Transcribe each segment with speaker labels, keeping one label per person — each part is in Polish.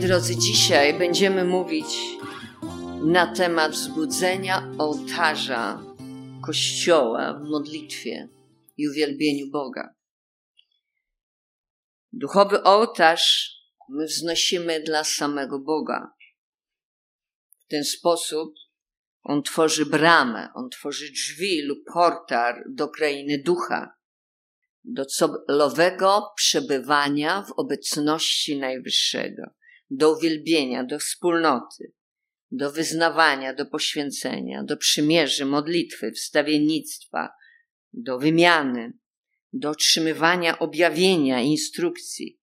Speaker 1: Drodzy, dzisiaj będziemy mówić na temat wzbudzenia ołtarza Kościoła w modlitwie i uwielbieniu Boga. Duchowy ołtarz my wznosimy dla samego Boga. W ten sposób on tworzy bramę, on tworzy drzwi lub portal do krainy ducha, do celowego przebywania w obecności Najwyższego, do uwielbienia, do wspólnoty, do wyznawania, do poświęcenia, do przymierzy, modlitwy, wstawiennictwa, do wymiany, do otrzymywania objawienia, instrukcji,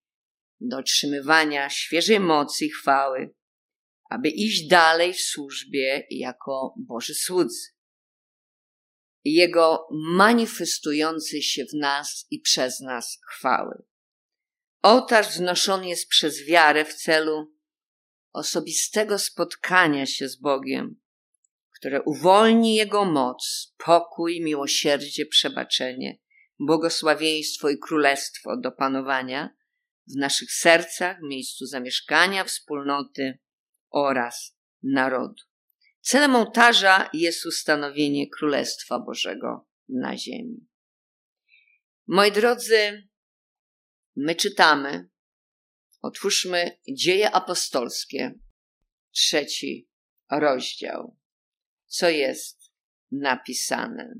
Speaker 1: do otrzymywania świeżej mocy i chwały, aby iść dalej w służbie jako Boży słudzy. Jego manifestujący się w nas i przez nas chwały. Ołtarz wznoszony jest przez wiarę w celu osobistego spotkania się z Bogiem, które uwolni Jego moc, pokój, miłosierdzie, przebaczenie, błogosławieństwo i królestwo do panowania w naszych sercach, miejscu zamieszkania, wspólnoty oraz narodu. Celem ołtarza jest ustanowienie Królestwa Bożego na ziemi. Moi drodzy, my czytamy, otwórzmy Dzieje Apostolskie, trzeci rozdział. Co jest napisane?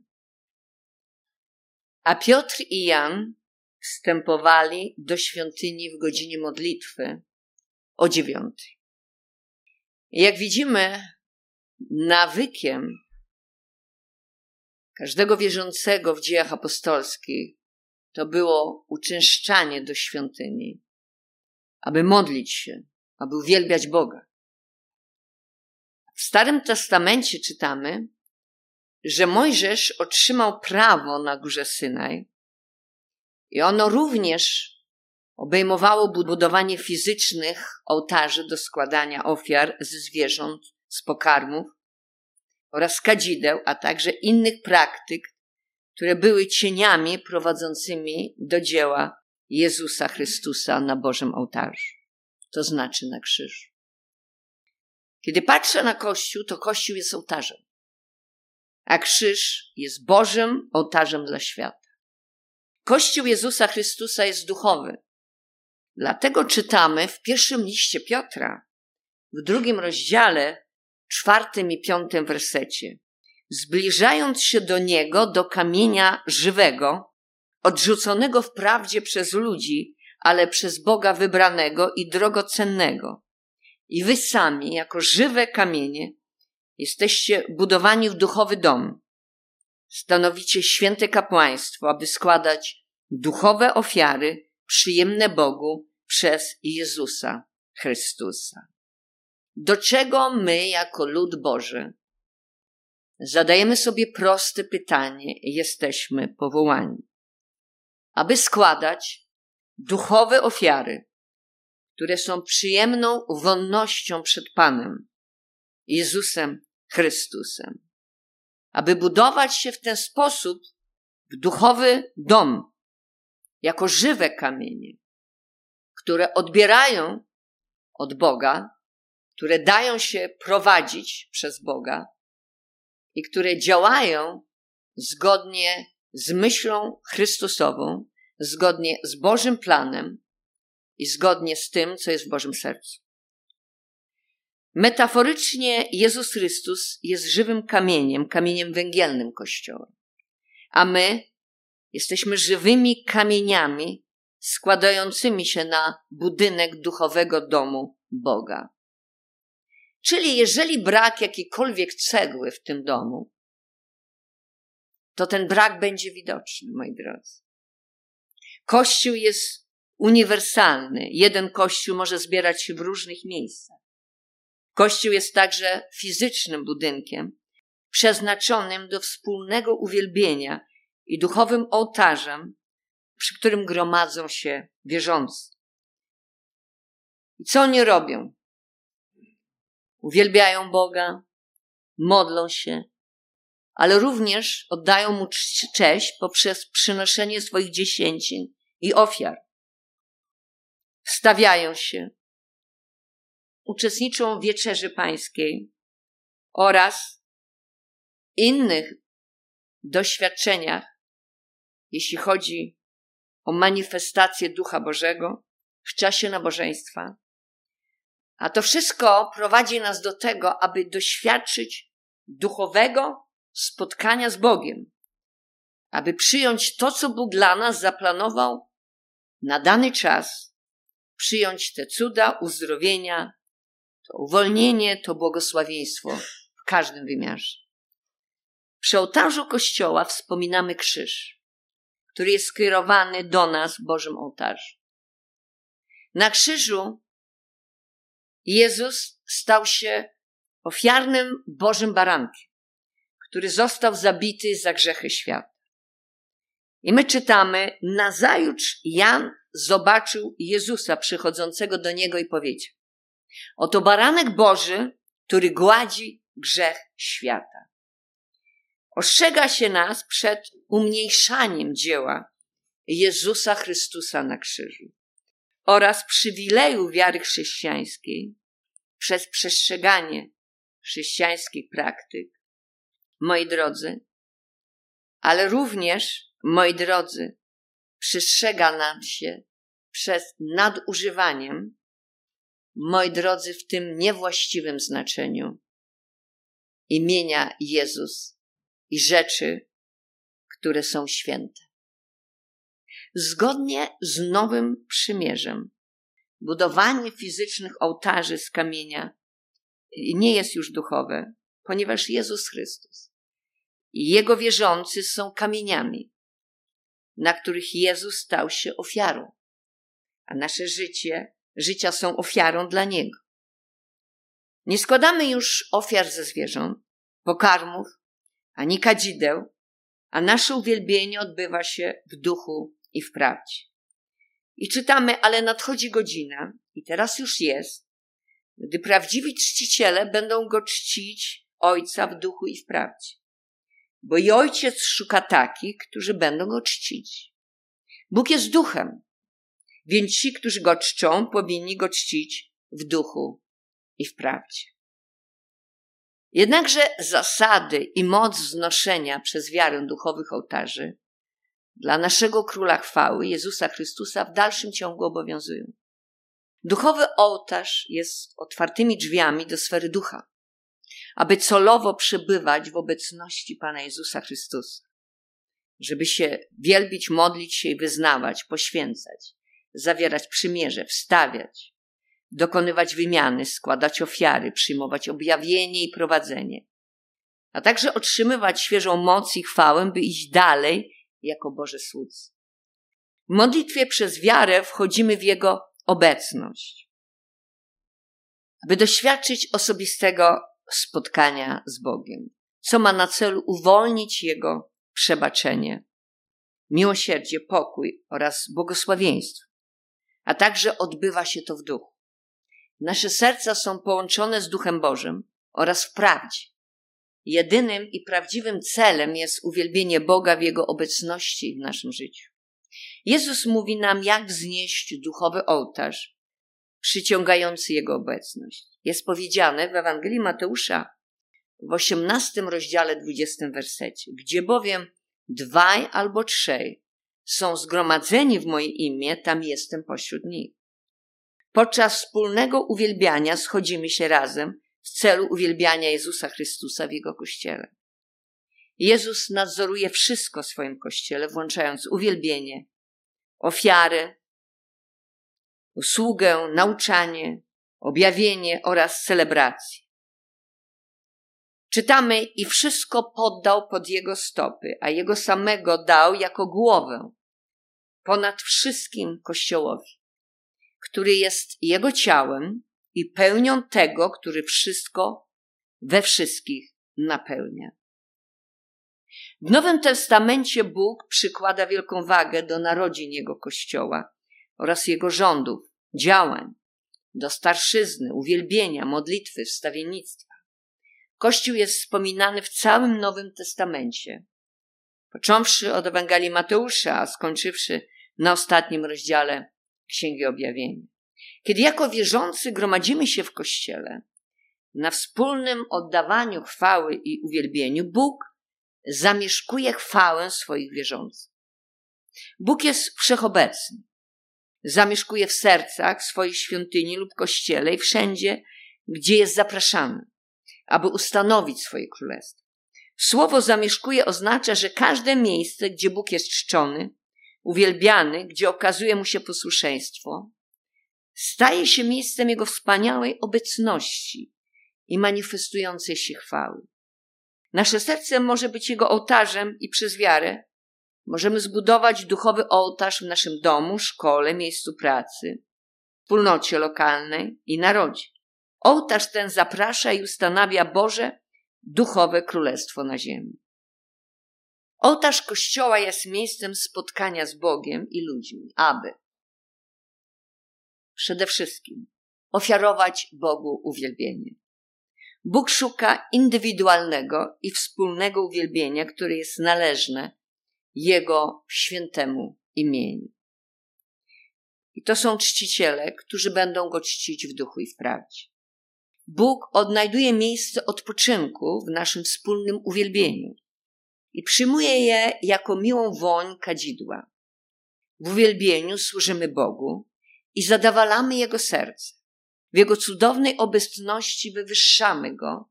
Speaker 1: A Piotr i Jan wstępowali do świątyni w godzinie modlitwy o dziewiątej. Jak widzimy, nawykiem każdego wierzącego w dziejach apostolskich to było uczęszczanie do świątyni, aby modlić się, aby uwielbiać Boga. W Starym Testamencie czytamy, że Mojżesz otrzymał prawo na górze Synaj i ono również obejmowało budowanie fizycznych ołtarzy do składania ofiar ze zwierząt, z pokarmów oraz kadzideł, a także innych praktyk, które były cieniami prowadzącymi do dzieła Jezusa Chrystusa na Bożym ołtarzu, to znaczy na krzyżu. Kiedy patrzę na Kościół, to Kościół jest ołtarzem, a krzyż jest Bożym ołtarzem dla świata. Kościół Jezusa Chrystusa jest duchowy. Dlatego czytamy w pierwszym liście Piotra, w drugim rozdziale, czwartym i piątym wersecie. Zbliżając się do niego, do kamienia żywego, odrzuconego wprawdzie przez ludzi, ale przez Boga wybranego i drogocennego. I wy sami, jako żywe kamienie, jesteście budowani w duchowy dom. Stanowicie święte kapłaństwo, aby składać duchowe ofiary przyjemne Bogu przez Jezusa Chrystusa. Do czego my, jako lud Boży, zadajemy sobie proste pytanie, jesteśmy powołani, aby składać duchowe ofiary, które są przyjemną wonnością przed Panem, Jezusem Chrystusem, aby budować się w ten sposób w duchowy dom, jako żywe kamienie, które odbierają od Boga, które dają się prowadzić przez Boga i które działają zgodnie z myślą Chrystusową, zgodnie z Bożym planem i zgodnie z tym, co jest w Bożym sercu. Metaforycznie Jezus Chrystus jest żywym kamieniem, kamieniem węgielnym Kościoła, a my jesteśmy żywymi kamieniami składającymi się na budynek duchowego domu Boga. Czyli jeżeli brak jakiejkolwiek cegły w tym domu, to ten brak będzie widoczny, moi drodzy. Kościół jest uniwersalny. Jeden kościół może zbierać się w różnych miejscach. Kościół jest także fizycznym budynkiem, przeznaczonym do wspólnego uwielbienia i duchowym ołtarzem, przy którym gromadzą się wierzący. I co oni robią? Uwielbiają Boga, modlą się, ale również oddają mu cześć poprzez przynoszenie swoich dziesięcin i ofiar. Stawiają się, uczestniczą w wieczerzy pańskiej oraz innych doświadczeniach, jeśli chodzi o manifestację Ducha Bożego w czasie nabożeństwa. A to wszystko prowadzi nas do tego, aby doświadczyć duchowego spotkania z Bogiem, aby przyjąć to, co Bóg dla nas zaplanował na dany czas, przyjąć te cuda, uzdrowienia, to uwolnienie, to błogosławieństwo w każdym wymiarze. Przy ołtarzu kościoła wspominamy krzyż, który jest skierowany do nas Bożym ołtarzu. Na krzyżu Jezus stał się ofiarnym Bożym barankiem, który został zabity za grzechy świata. I my czytamy, nazajutrz Jan zobaczył Jezusa przychodzącego do niego i powiedział: Oto baranek Boży, który gładzi grzech świata. Ostrzega się nas przed umniejszaniem dzieła Jezusa Chrystusa na krzyżu oraz przywileju wiary chrześcijańskiej przez przestrzeganie chrześcijańskich praktyk. Moi drodzy, ale również, moi drodzy, przestrzega nam się przez nadużywaniem, moi drodzy, w tym niewłaściwym znaczeniu imienia Jezus i rzeczy, które są święte. Zgodnie z nowym przymierzem, budowanie fizycznych ołtarzy z kamienia nie jest już duchowe, ponieważ Jezus Chrystus i Jego wierzący są kamieniami, na których Jezus stał się ofiarą, a nasze życie, życia są ofiarą dla Niego. Nie składamy już ofiar ze zwierząt, pokarmów, ani kadzideł, a nasze uwielbienie odbywa się w duchu i w prawdzie. I czytamy, ale nadchodzi godzina, i teraz już jest, gdy prawdziwi czciciele będą go czcić Ojca w duchu i w prawdzie. Bo i Ojciec szuka takich, którzy będą go czcić. Bóg jest duchem, więc ci, którzy go czczą, powinni go czcić w duchu i w prawdzie. Jednakże zasady i moc znoszenia przez wiarę duchowych ołtarzy dla naszego króla chwały, Jezusa Chrystusa, w dalszym ciągu obowiązują. Duchowy ołtarz jest otwartymi drzwiami do sfery ducha, aby celowo przebywać w obecności Pana Jezusa Chrystusa, żeby się wielbić, modlić się i wyznawać, poświęcać, zawierać przymierze, wstawiać, dokonywać wymiany, składać ofiary, przyjmować objawienie i prowadzenie, a także otrzymywać świeżą moc i chwałę, by iść dalej jako Boże słudzy. W modlitwie przez wiarę wchodzimy w Jego obecność, aby doświadczyć osobistego spotkania z Bogiem, co ma na celu uwolnić Jego przebaczenie, miłosierdzie, pokój oraz błogosławieństwo, a także odbywa się to w duchu. Nasze serca są połączone z Duchem Bożym oraz w prawdzie. Jedynym i prawdziwym celem jest uwielbienie Boga w Jego obecności w naszym życiu. Jezus mówi nam, jak wznieść duchowy ołtarz, przyciągający Jego obecność. Jest powiedziane w Ewangelii Mateusza w osiemnastym rozdziale, dwudziestym wersecie, gdzie bowiem dwaj albo trzej są zgromadzeni w moje imię, tam jestem pośród nich. Podczas wspólnego uwielbiania schodzimy się razem w celu uwielbiania Jezusa Chrystusa w Jego Kościele. Jezus nadzoruje wszystko w swoim Kościele, włączając uwielbienie, ofiary, usługę, nauczanie, objawienie oraz celebrację. Czytamy i wszystko poddał pod jego stopy, a jego samego dał jako głowę ponad wszystkim Kościołowi który jest Jego ciałem i pełnią tego, który wszystko we wszystkich napełnia. W Nowym Testamencie Bóg przykłada wielką wagę do narodzin Jego Kościoła oraz Jego rządów, działań, do starszyzny, uwielbienia, modlitwy, wstawiennictwa. Kościół jest wspominany w całym Nowym Testamencie, począwszy od Ewangelii Mateusza, a skończywszy na ostatnim rozdziale Księgi Objawienia. Kiedy jako wierzący gromadzimy się w kościele, na wspólnym oddawaniu chwały i uwielbieniu, Bóg zamieszkuje chwałę swoich wierzących. Bóg jest wszechobecny. Zamieszkuje w sercach swoich świątyni lub kościele i wszędzie, gdzie jest zapraszany, aby ustanowić swoje królestwo. Słowo zamieszkuje oznacza, że każde miejsce, gdzie Bóg jest czczony, uwielbiany, gdzie okazuje mu się posłuszeństwo, staje się miejscem Jego wspaniałej obecności i manifestującej się chwały. Nasze serce może być Jego ołtarzem i przez wiarę możemy zbudować duchowy ołtarz w naszym domu, szkole, miejscu pracy, wspólnocie lokalnej i narodzie. Ołtarz ten zaprasza i ustanawia Boże duchowe królestwo na ziemi. Ołtarz Kościoła jest miejscem spotkania z Bogiem i ludźmi, aby przede wszystkim ofiarować Bogu uwielbienie. Bóg szuka indywidualnego i wspólnego uwielbienia, które jest należne Jego świętemu imieniu. I to są czciciele, którzy będą go czcić w duchu i w prawdzie. Bóg odnajduje miejsce odpoczynku w naszym wspólnym uwielbieniu i przyjmuje je jako miłą woń kadzidła. W uwielbieniu służymy Bogu i zadawalamy Jego serce. W Jego cudownej obecności wywyższamy Go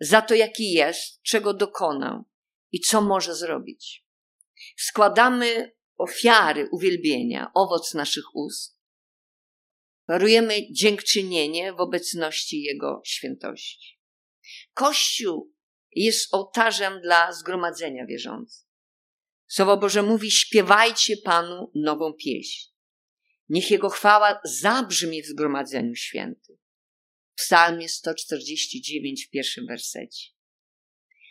Speaker 1: za to, jaki jest, czego dokonał i co może zrobić. Składamy ofiary uwielbienia, owoc naszych ust. Darujemy dziękczynienie w obecności Jego świętości. Kościół jest ołtarzem dla zgromadzenia wierzących. Słowo Boże mówi: śpiewajcie Panu nową pieśń. Niech Jego chwała zabrzmi w zgromadzeniu świętych. W psalmie 149 w pierwszym wersecie.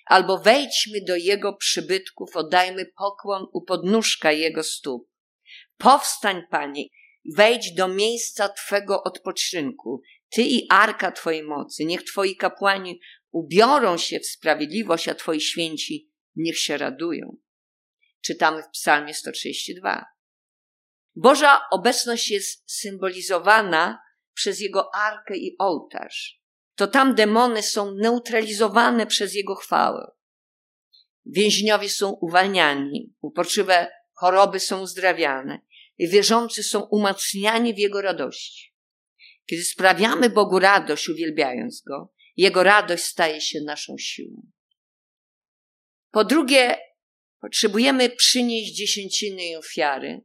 Speaker 1: Albo wejdźmy do Jego przybytków, oddajmy pokłon u podnóżka Jego stóp. Powstań, Panie, wejdź do miejsca Twego odpoczynku, Ty i arka Twojej mocy. Niech Twoi kapłani ubiorą się w sprawiedliwość, a Twoi święci niech się radują. Czytamy w Psalmie 132. Boża obecność jest symbolizowana przez Jego arkę i ołtarz. To tam demony są neutralizowane przez Jego chwałę. Więźniowie są uwalniani, uporczywe choroby są uzdrawiane i wierzący są umacniani w Jego radości. Kiedy sprawiamy Bogu radość, uwielbiając Go, Jego radość staje się naszą siłą. Po drugie, potrzebujemy przynieść dziesięciny i ofiary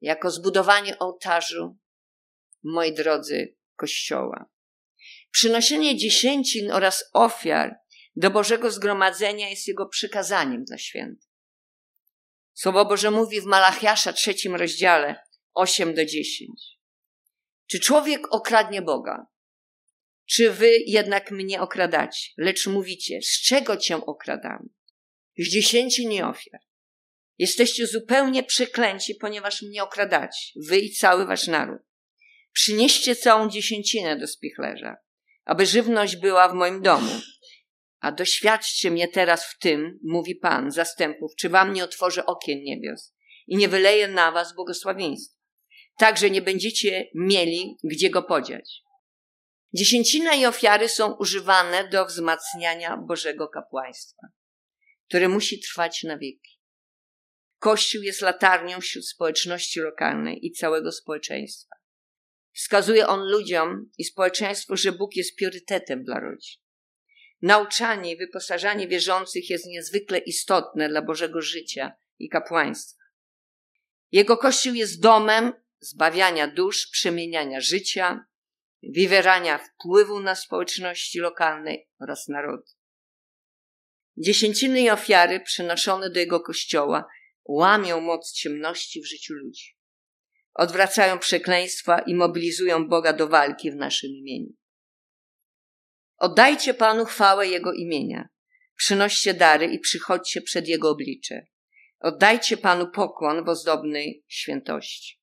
Speaker 1: jako zbudowanie ołtarzu, moi drodzy, Kościoła. Przynoszenie dziesięcin oraz ofiar do Bożego Zgromadzenia jest Jego przykazaniem dla świętych. Słowo Boże mówi w Malachiasza trzecim rozdziale 8 do 10. Czy człowiek okradnie Boga? Czy wy jednak mnie okradacie? Lecz mówicie, z czego cię okradamy? Z dziesięci nie ofiar. Jesteście zupełnie przeklęci, ponieważ mnie okradacie, wy i cały wasz naród. Przynieście całą dziesięcinę do spichlerza, aby żywność była w moim domu. A doświadczcie mnie teraz w tym, mówi Pan zastępów, czy wam nie otworzę okien niebios i nie wyleję na was błogosławieństwa. Także nie będziecie mieli gdzie go podziać. Dziesięcina i ofiary są używane do wzmacniania Bożego kapłaństwa, które musi trwać na wieki. Kościół jest latarnią wśród społeczności lokalnej i całego społeczeństwa. Wskazuje on ludziom i społeczeństwu, że Bóg jest priorytetem dla rodzin. Nauczanie i wyposażanie wierzących jest niezwykle istotne dla Bożego życia i kapłaństwa. Jego Kościół jest domem zbawiania dusz, przemieniania życia, wywierania wpływu na społeczności lokalnej oraz narody. Dziesięciny i ofiary przynoszone do jego kościoła łamią moc ciemności w życiu ludzi. Odwracają przekleństwa i mobilizują Boga do walki w naszym imieniu. Oddajcie Panu chwałę Jego imienia. Przynoście dary i przychodźcie przed Jego oblicze. Oddajcie Panu pokłon w ozdobnej świętości.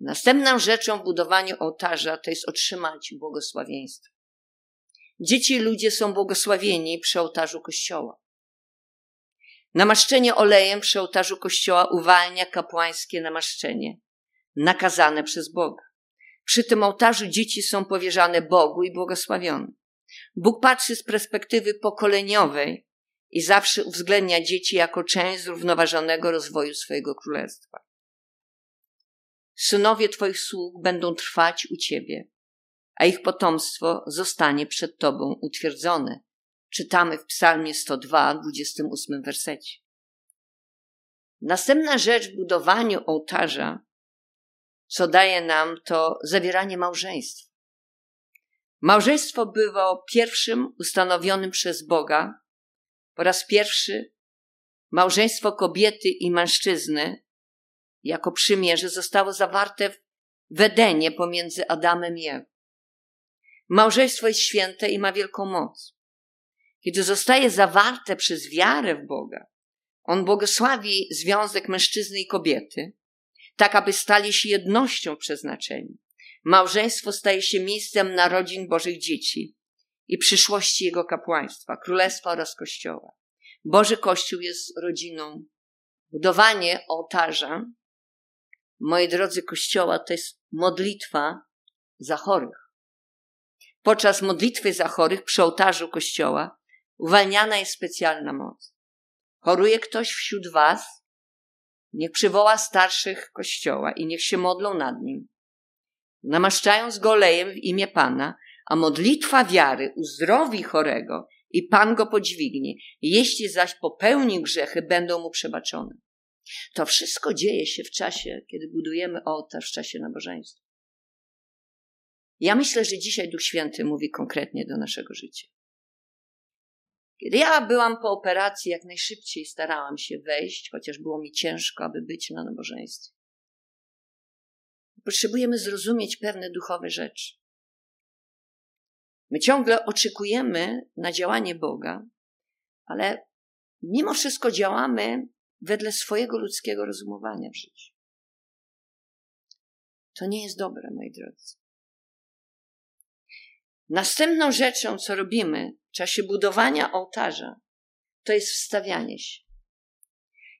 Speaker 1: Następną rzeczą w budowaniu ołtarza to jest otrzymać błogosławieństwo. Dzieci i ludzie są błogosławieni przy ołtarzu kościoła. Namaszczenie olejem przy ołtarzu kościoła uwalnia kapłańskie namaszczenie, nakazane przez Boga. Przy tym ołtarzu dzieci są powierzane Bogu i błogosławione. Bóg patrzy z perspektywy pokoleniowej i zawsze uwzględnia dzieci jako część zrównoważonego rozwoju swojego królestwa. Synowie Twoich sług będą trwać u Ciebie, a ich potomstwo zostanie przed Tobą utwierdzone. Czytamy w Psalmie 102, 28 wersecie. Następna rzecz w budowaniu ołtarza, co daje nam, to zawieranie małżeństwa. Małżeństwo było pierwszym ustanowionym przez Boga. Po raz pierwszy małżeństwo kobiety i mężczyzny jako przymierze zostało zawarte w Edenie pomiędzy Adamem i Ewą. Małżeństwo jest święte i ma wielką moc. Kiedy zostaje zawarte przez wiarę w Boga, on błogosławi związek mężczyzny i kobiety, tak aby stali się jednością przeznaczeni. Małżeństwo staje się miejscem narodzin Bożych dzieci i przyszłości Jego kapłaństwa, królestwa oraz kościoła. Boży Kościół jest rodziną. Budowanie ołtarza, moi drodzy, kościoła to jest modlitwa za chorych. Podczas modlitwy za chorych przy ołtarzu kościoła uwalniana jest specjalna moc. Choruje ktoś wśród Was, niech przywoła starszych kościoła i niech się modlą nad nim. Namaszczając go olejem w imię Pana, a modlitwa wiary uzdrowi chorego i Pan go podźwignie. Jeśli zaś popełni grzechy, będą mu przebaczone. To wszystko dzieje się w czasie, kiedy budujemy ołtarz, w czasie nabożeństwa. Ja myślę, że dzisiaj Duch Święty mówi konkretnie do naszego życia. Kiedy ja byłam po operacji, jak najszybciej starałam się wejść, chociaż było mi ciężko, aby być na nabożeństwie. Potrzebujemy zrozumieć pewne duchowe rzeczy. My ciągle oczekujemy na działanie Boga, ale mimo wszystko działamy wedle swojego ludzkiego rozumowania w życiu. To nie jest dobre, moi drodzy. Następną rzeczą, co robimy w czasie budowania ołtarza, to jest wstawianie się.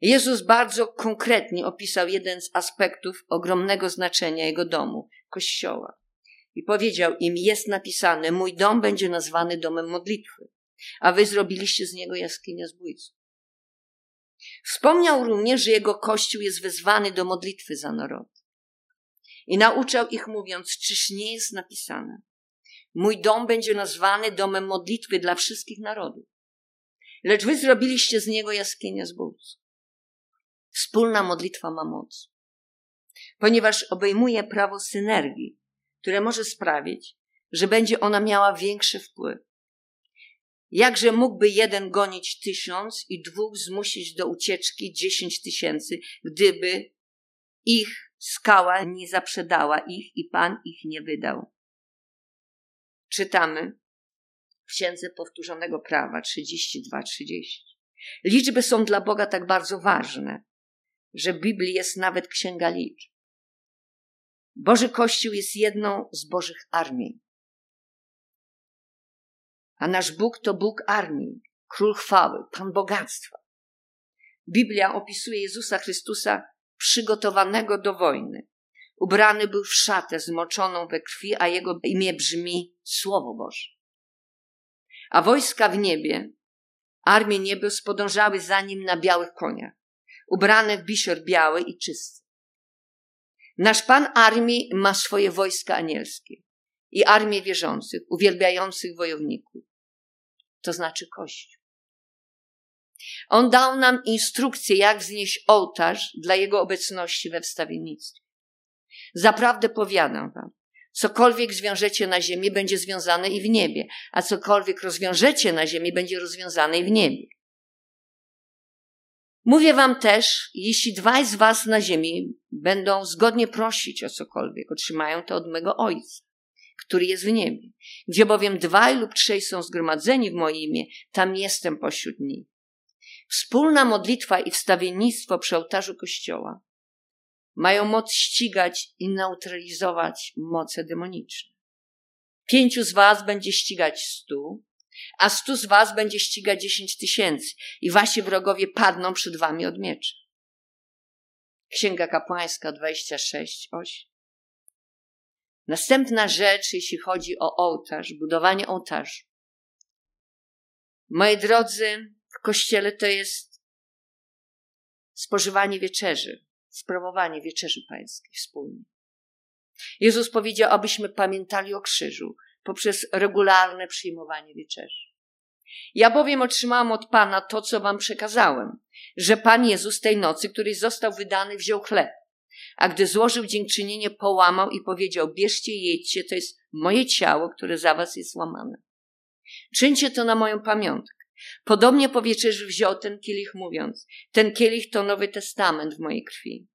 Speaker 1: Jezus bardzo konkretnie opisał jeden z aspektów ogromnego znaczenia jego domu, kościoła. I powiedział im: Jest napisane: Mój dom będzie nazwany domem modlitwy, a wy zrobiliście z niego jaskinię zbójców. Wspomniał również, że jego kościół jest wezwany do modlitwy za naród. I nauczał ich, mówiąc: Czyż nie jest napisane? Mój dom będzie nazwany domem modlitwy dla wszystkich narodów. Lecz wy zrobiliście z niego jaskinię zbójców. Wspólna modlitwa ma moc, ponieważ obejmuje prawo synergii, które może sprawić, że będzie ona miała większy wpływ. Jakże mógłby jeden gonić tysiąc i dwóch zmusić do ucieczki dziesięć tysięcy, gdyby ich skała nie zaprzedała ich i Pan ich nie wydał? Czytamy w Księdze Powtórzonego Prawa 32-30. Liczby są dla Boga tak bardzo ważne, że Biblii jest nawet księga liczb. Boży Kościół jest jedną z Bożych armii. A nasz Bóg to Bóg armii, król chwały, pan bogactwa. Biblia opisuje Jezusa Chrystusa przygotowanego do wojny. Ubrany był w szatę zmoczoną we krwi, a jego imię brzmi Słowo Boże. A wojska w niebie, armie niebios podążały za nim na białych koniach ubrane w bisior biały i czysty. Nasz Pan armii ma swoje wojska anielskie i armię wierzących, uwielbiających wojowników. To znaczy Kościół. On dał nam instrukcję, jak wznieść ołtarz dla Jego obecności we wstawiennictwie. Zaprawdę powiadam wam, cokolwiek zwiążecie na ziemi, będzie związane i w niebie, a cokolwiek rozwiążecie na ziemi, będzie rozwiązane i w niebie. Mówię wam też, jeśli dwaj z was na ziemi będą zgodnie prosić o cokolwiek, otrzymają to od mego Ojca, który jest w niebie. Gdzie bowiem dwaj lub trzej są zgromadzeni w moje imię, tam jestem pośród nich. Wspólna modlitwa i wstawiennictwo przy ołtarzu Kościoła mają moc ścigać i neutralizować moce demoniczne. Pięciu z was będzie ścigać stu, a stu z was będzie ścigać dziesięć tysięcy i wasi wrogowie padną przed wami od miecza. Księga Kapłańska 26, 8. Następna rzecz, jeśli chodzi o ołtarz, budowanie ołtarza. Moi drodzy, w kościele to jest spożywanie wieczerzy, sprawowanie wieczerzy pańskiej wspólnie. Jezus powiedział, abyśmy pamiętali o krzyżu poprzez regularne przyjmowanie wieczerzy. Ja bowiem otrzymałam od Pana to, co wam przekazałem, że Pan Jezus tej nocy, której został wydany, wziął chleb, a gdy złożył dziękczynienie, połamał i powiedział, bierzcie i jedźcie, to jest moje ciało, które za was jest łamane. Czyńcie to na moją pamiątkę. Podobnie po wieczerzy wziął ten kielich, mówiąc, ten kielich to Nowy Testament w mojej krwi.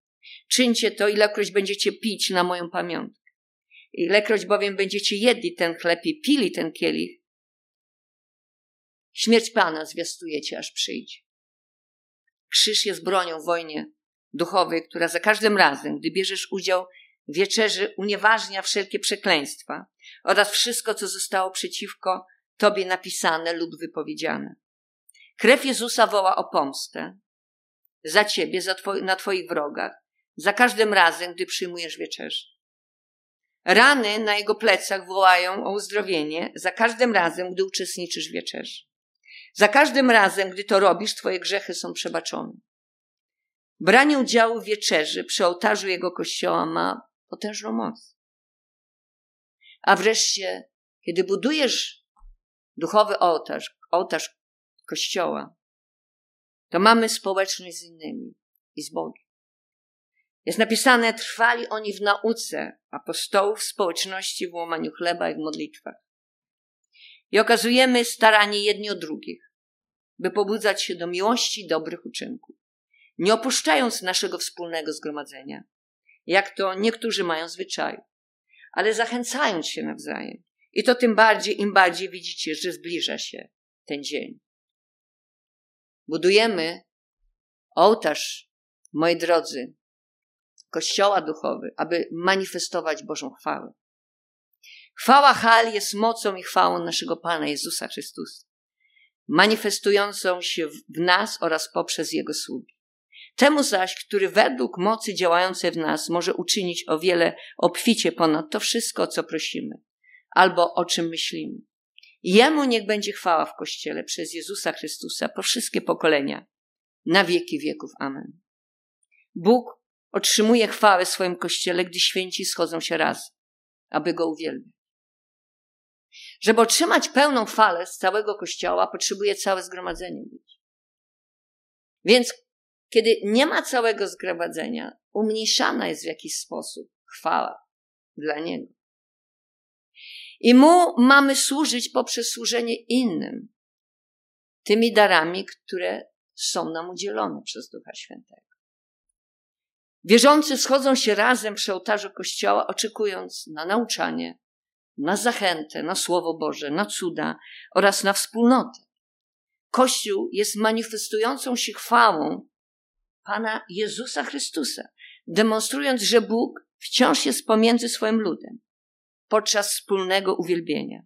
Speaker 1: Czyńcie to, ilekroć będziecie pić na moją pamiątkę. Ilekroć bowiem będziecie jedli ten chleb i pili ten kielich, śmierć Pana zwiastujecie, aż przyjdzie. Krzyż jest bronią w wojnie duchowej, która za każdym razem, gdy bierzesz udział w wieczerzy, unieważnia wszelkie przekleństwa oraz wszystko, co zostało przeciwko Tobie napisane lub wypowiedziane. Krew Jezusa woła o pomstę za Ciebie, za twoi, na Twoich wrogach, za każdym razem, gdy przyjmujesz wieczerzę. Rany na jego plecach wołają o uzdrowienie za każdym razem, gdy uczestniczysz w wieczerzy. Za każdym razem, gdy to robisz, Twoje grzechy są przebaczone. Branie udziału w wieczerzy przy ołtarzu jego kościoła ma potężną moc. A wreszcie, kiedy budujesz duchowy ołtarz, ołtarz kościoła, to mamy społeczność z innymi i z Bogiem. Jest napisane, trwali oni w nauce apostołów, w społeczności, w łamaniu chleba i w modlitwach. I okazujemy staranie jedni o drugich, by pobudzać się do miłości dobrych uczynków, nie opuszczając naszego wspólnego zgromadzenia, jak to niektórzy mają zwyczaju, ale zachęcając się nawzajem. I to tym bardziej, im bardziej widzicie, że zbliża się ten dzień. Budujemy ołtarz, moi drodzy, kościoła duchowy, aby manifestować Bożą chwałę. Chwała Hal jest mocą i chwałą naszego Pana Jezusa Chrystusa, manifestującą się w nas oraz poprzez Jego sługi. Temu zaś, który według mocy działającej w nas może uczynić o wiele obficie ponad to wszystko, o co prosimy, albo o czym myślimy. Jemu niech będzie chwała w Kościele przez Jezusa Chrystusa po wszystkie pokolenia, na wieki wieków. Amen. Bóg otrzymuje chwałę w swoim Kościele, gdy święci schodzą się raz, aby Go uwielbiać. Żeby otrzymać pełną chwałę z całego Kościoła, potrzebuje całe zgromadzenie być. Więc kiedy nie ma całego zgromadzenia, umniejszana jest w jakiś sposób chwała dla Niego. I Mu mamy służyć poprzez służenie innym, tymi darami, które są nam udzielone przez Ducha Świętego. Wierzący schodzą się razem przy ołtarzu Kościoła, oczekując na nauczanie, na zachętę, na Słowo Boże, na cuda oraz na wspólnotę. Kościół jest manifestującą się chwałą Pana Jezusa Chrystusa, demonstrując, że Bóg wciąż jest pomiędzy swoim ludem podczas wspólnego uwielbienia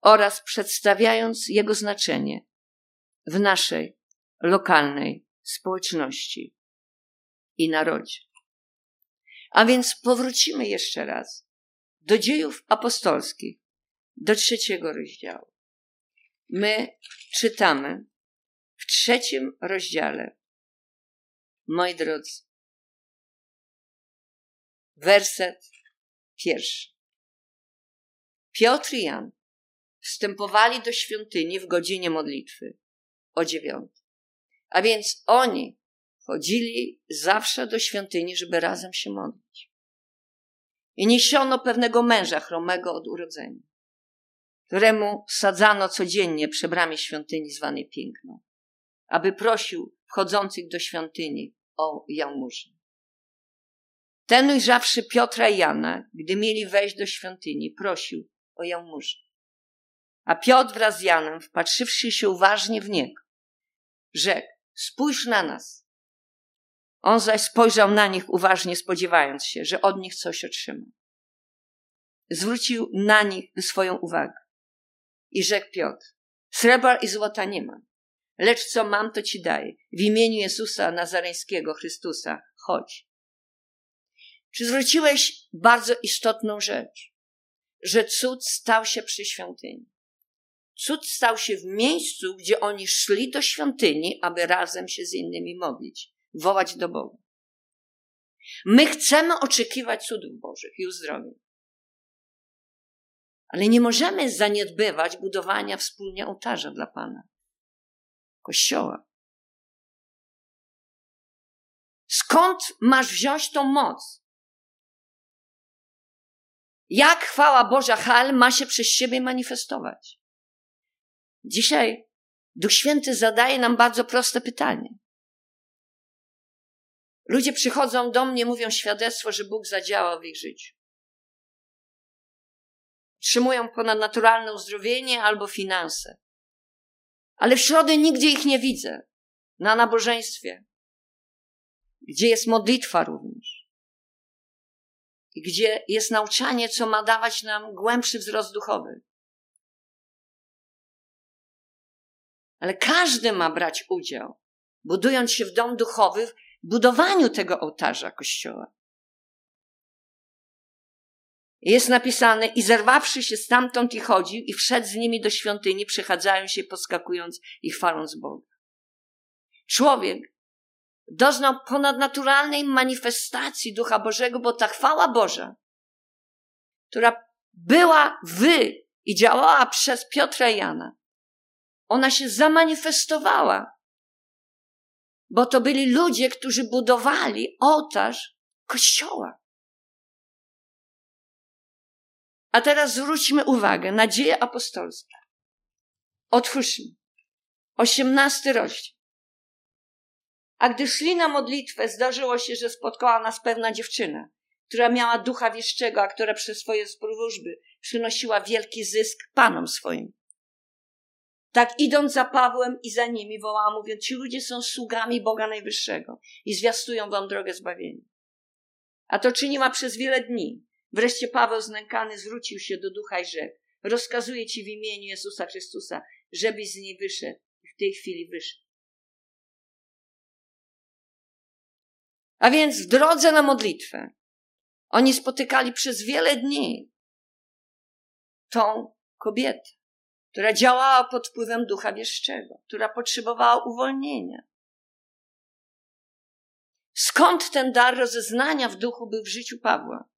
Speaker 1: oraz przedstawiając jego znaczenie w naszej lokalnej społeczności i narodzie. A więc powrócimy jeszcze raz do dziejów apostolskich, do trzeciego rozdziału. My czytamy w trzecim rozdziale, moi drodzy, werset pierwszy. Piotr i Jan wstępowali do świątyni w godzinie modlitwy o dziewiątej. A więc oni chodzili zawsze do świątyni, żeby razem się modlić. I niesiono pewnego męża chromego od urodzenia, któremu sadzano codziennie przy bramie świątyni zwanej Piękną, aby prosił wchodzących do świątyni o jałmużnę. Ten ujrzawszy Piotra i Jana, gdy mieli wejść do świątyni, prosił o jałmużnę. A Piotr wraz z Janem, wpatrzywszy się uważnie w niego, rzekł, spójrz na nas. On zaś spojrzał na nich uważnie, spodziewając się, że od nich coś otrzyma. Zwrócił na nich swoją uwagę i rzekł Piotr, srebra i złota nie mam, lecz co mam, to ci daję. W imieniu Jezusa Nazareńskiego, Chrystusa, chodzi. Czy zwróciłeś bardzo istotną rzecz, że cud stał się przy świątyni? Cud stał się w miejscu, gdzie oni szli do świątyni, aby razem się z innymi modlić, wołać do Boga. My chcemy oczekiwać cudów Bożych i uzdrowień. Ale nie możemy zaniedbywać budowania wspólnie ołtarza dla Pana, kościoła. Skąd masz wziąć tą moc? Jak chwała Boża Hal ma się przez siebie manifestować? Dzisiaj Duch Święty zadaje nam bardzo proste pytanie. Ludzie przychodzą do mnie, mówią świadectwo, że Bóg zadziałał w ich życiu. Trzymują ponadnaturalne uzdrowienie albo finanse. Ale w środę nigdzie ich nie widzę. Na nabożeństwie. Gdzie jest modlitwa również. Gdzie jest nauczanie, co ma dawać nam głębszy wzrost duchowy. Ale każdy ma brać udział, budując się w dom duchowy, w budowaniu tego ołtarza kościoła. Jest napisane, i zerwawszy się stamtąd i chodził, i wszedł z nimi do świątyni, przechadzają się, poskakując i chwaląc Boga. Człowiek doznał ponadnaturalnej manifestacji Ducha Bożego, bo ta chwała Boża, która była wy i działała przez Piotra i Jana, ona się zamanifestowała, bo to byli ludzie, którzy budowali ołtarz kościoła. A teraz zwróćmy uwagę na dzieje apostolskie. Otwórzmy. Osiemnasty rozdział. A gdy szli na modlitwę, zdarzyło się, że spotkała nas pewna dziewczyna, która miała ducha wieszczego, a która przez swoje wróżby przynosiła wielki zysk panom swoim. Tak idąc za Pawłem i za nimi wołała, mówiąc, ci ludzie są sługami Boga Najwyższego i zwiastują wam drogę zbawienia. A to czyniła przez wiele dni. Wreszcie Paweł znękany zwrócił się do ducha i rzekł, rozkazuję ci w imieniu Jezusa Chrystusa, żebyś z niej wyszedł. W tej chwili wyszedł. A więc w drodze na modlitwę oni spotykali przez wiele dni tą kobietę która działała pod wpływem ducha wieszczego, która potrzebowała uwolnienia. Skąd ten dar rozeznania w duchu był w życiu Pawła?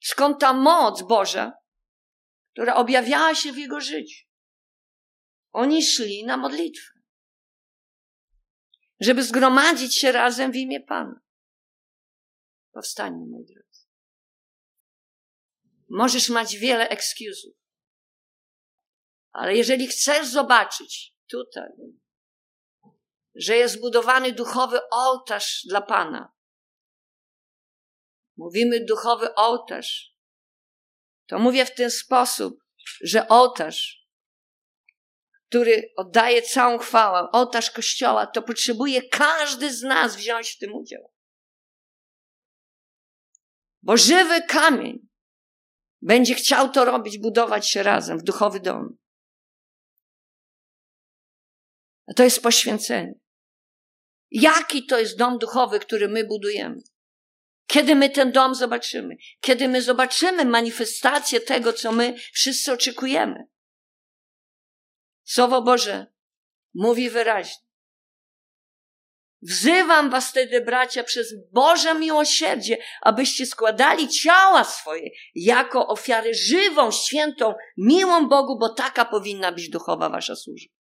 Speaker 1: Skąd ta moc Boża, która objawiała się w jego życiu? Oni szli na modlitwę, żeby zgromadzić się razem w imię Pana. Powstańmy, moi drodzy. Możesz mieć wiele excusów. Ale jeżeli chcesz zobaczyć tutaj, że jest zbudowany duchowy ołtarz dla Pana, mówimy duchowy ołtarz, to mówię w ten sposób, że ołtarz, który oddaje całą chwałę, ołtarz Kościoła, to potrzebuje każdy z nas wziąć w tym udział. Bo żywy kamień będzie chciał to robić, budować się razem w duchowy dom. To jest poświęcenie. Jaki to jest dom duchowy, który my budujemy? Kiedy my ten dom zobaczymy? Kiedy my zobaczymy manifestację tego, co my wszyscy oczekujemy? Słowo Boże mówi wyraźnie. Wzywam was wtedy, bracia, przez Boże miłosierdzie, abyście składali ciała swoje jako ofiarę żywą, świętą, miłą Bogu, bo taka powinna być duchowa wasza służba.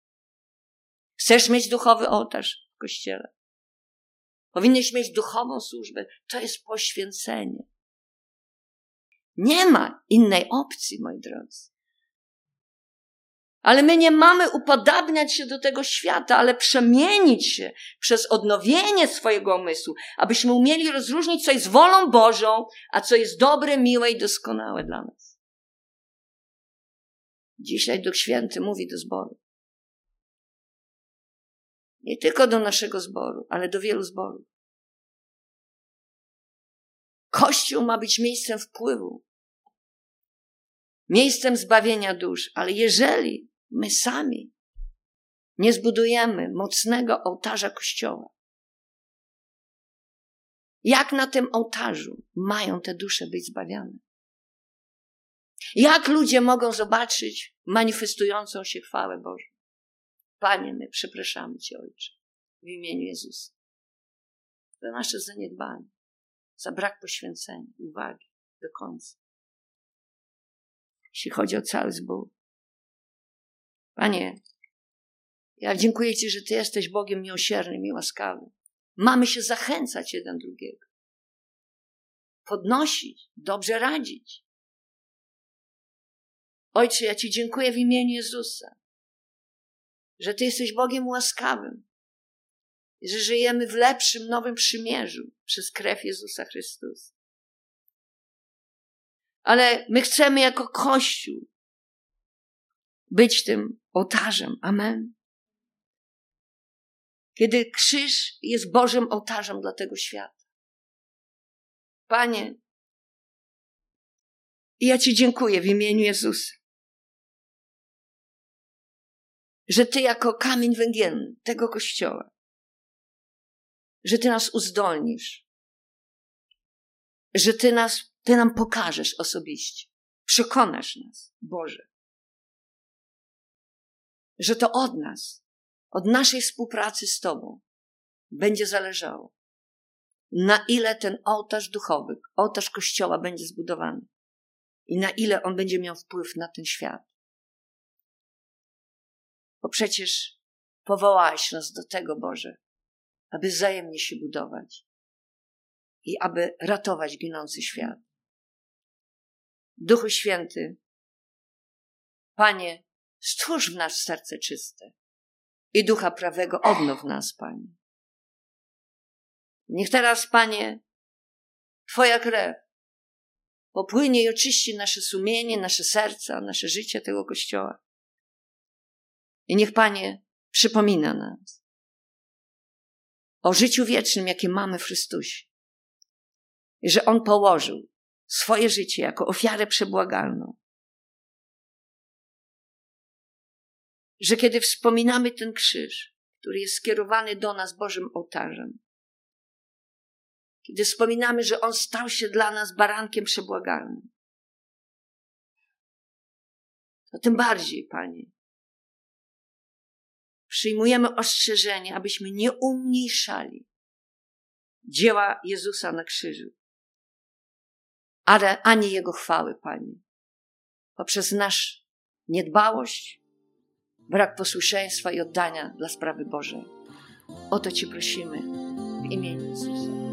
Speaker 1: Chcesz mieć duchowy ołtarz w kościele? Powinieneś mieć duchową służbę. To jest poświęcenie. Nie ma innej opcji, moi drodzy. Ale my nie mamy upodabniać się do tego świata, ale przemienić się przez odnowienie swojego umysłu, abyśmy umieli rozróżnić, co jest wolą Bożą, a co jest dobre, miłe i doskonałe dla nas. Dzisiaj Duch Święty mówi do zboru. Nie tylko do naszego zboru, ale do wielu zborów. Kościół ma być miejscem wpływu, miejscem zbawienia dusz, ale jeżeli my sami nie zbudujemy mocnego ołtarza Kościoła, Jak na tym ołtarzu mają te dusze być zbawiane? Jak ludzie mogą zobaczyć manifestującą się chwałę Bożą? Panie, my przepraszamy Cię, Ojcze, w imieniu Jezusa, za nasze zaniedbanie, za brak poświęcenia, uwagi do końca. Jeśli chodzi o cały zbór. Panie, ja dziękuję Ci, że Ty jesteś Bogiem miłosiernym i łaskawym. Mamy się zachęcać jeden drugiego. Podnosić, dobrze radzić. Ojcze, ja Ci dziękuję w imieniu Jezusa, że Ty jesteś Bogiem łaskawym, że żyjemy w lepszym, nowym przymierzu przez krew Jezusa Chrystusa. Ale my chcemy jako Kościół być tym ołtarzem. Amen. Kiedy krzyż jest Bożym ołtarzem dla tego świata. Panie, ja Ci dziękuję w imieniu Jezusa, że Ty jako kamień węgielny tego kościoła, że Ty nas uzdolnisz, że Ty nas, Ty nam pokażesz osobiście, przekonasz nas, Boże, że to od nas, od naszej współpracy z Tobą będzie zależało, na ile ten ołtarz duchowy, ołtarz Kościoła będzie zbudowany i na ile on będzie miał wpływ na ten świat. Bo przecież powołałeś nas do tego, Boże, aby wzajemnie się budować i aby ratować ginący świat. Duchu Święty, Panie, stwórz w nas serce czyste i ducha prawego odnow nas, Panie. Niech teraz, Panie, Twoja krew popłynie i oczyści nasze sumienie, nasze serca, nasze życie tego Kościoła. I niech, Panie, przypomina nas o życiu wiecznym, jakie mamy w Chrystusie. I że On położył swoje życie jako ofiarę przebłagalną. Że kiedy wspominamy ten krzyż, który jest skierowany do nas Bożym ołtarzem, kiedy wspominamy, że On stał się dla nas barankiem przebłagalnym, to tym bardziej, Panie, przyjmujemy ostrzeżenie, abyśmy nie umniejszali dzieła Jezusa na krzyżu, ale ani Jego chwały, Panie. Poprzez nasz niedbałość, brak posłuszeństwa i oddania dla sprawy Bożej. O to Ci prosimy w imieniu Jezusa.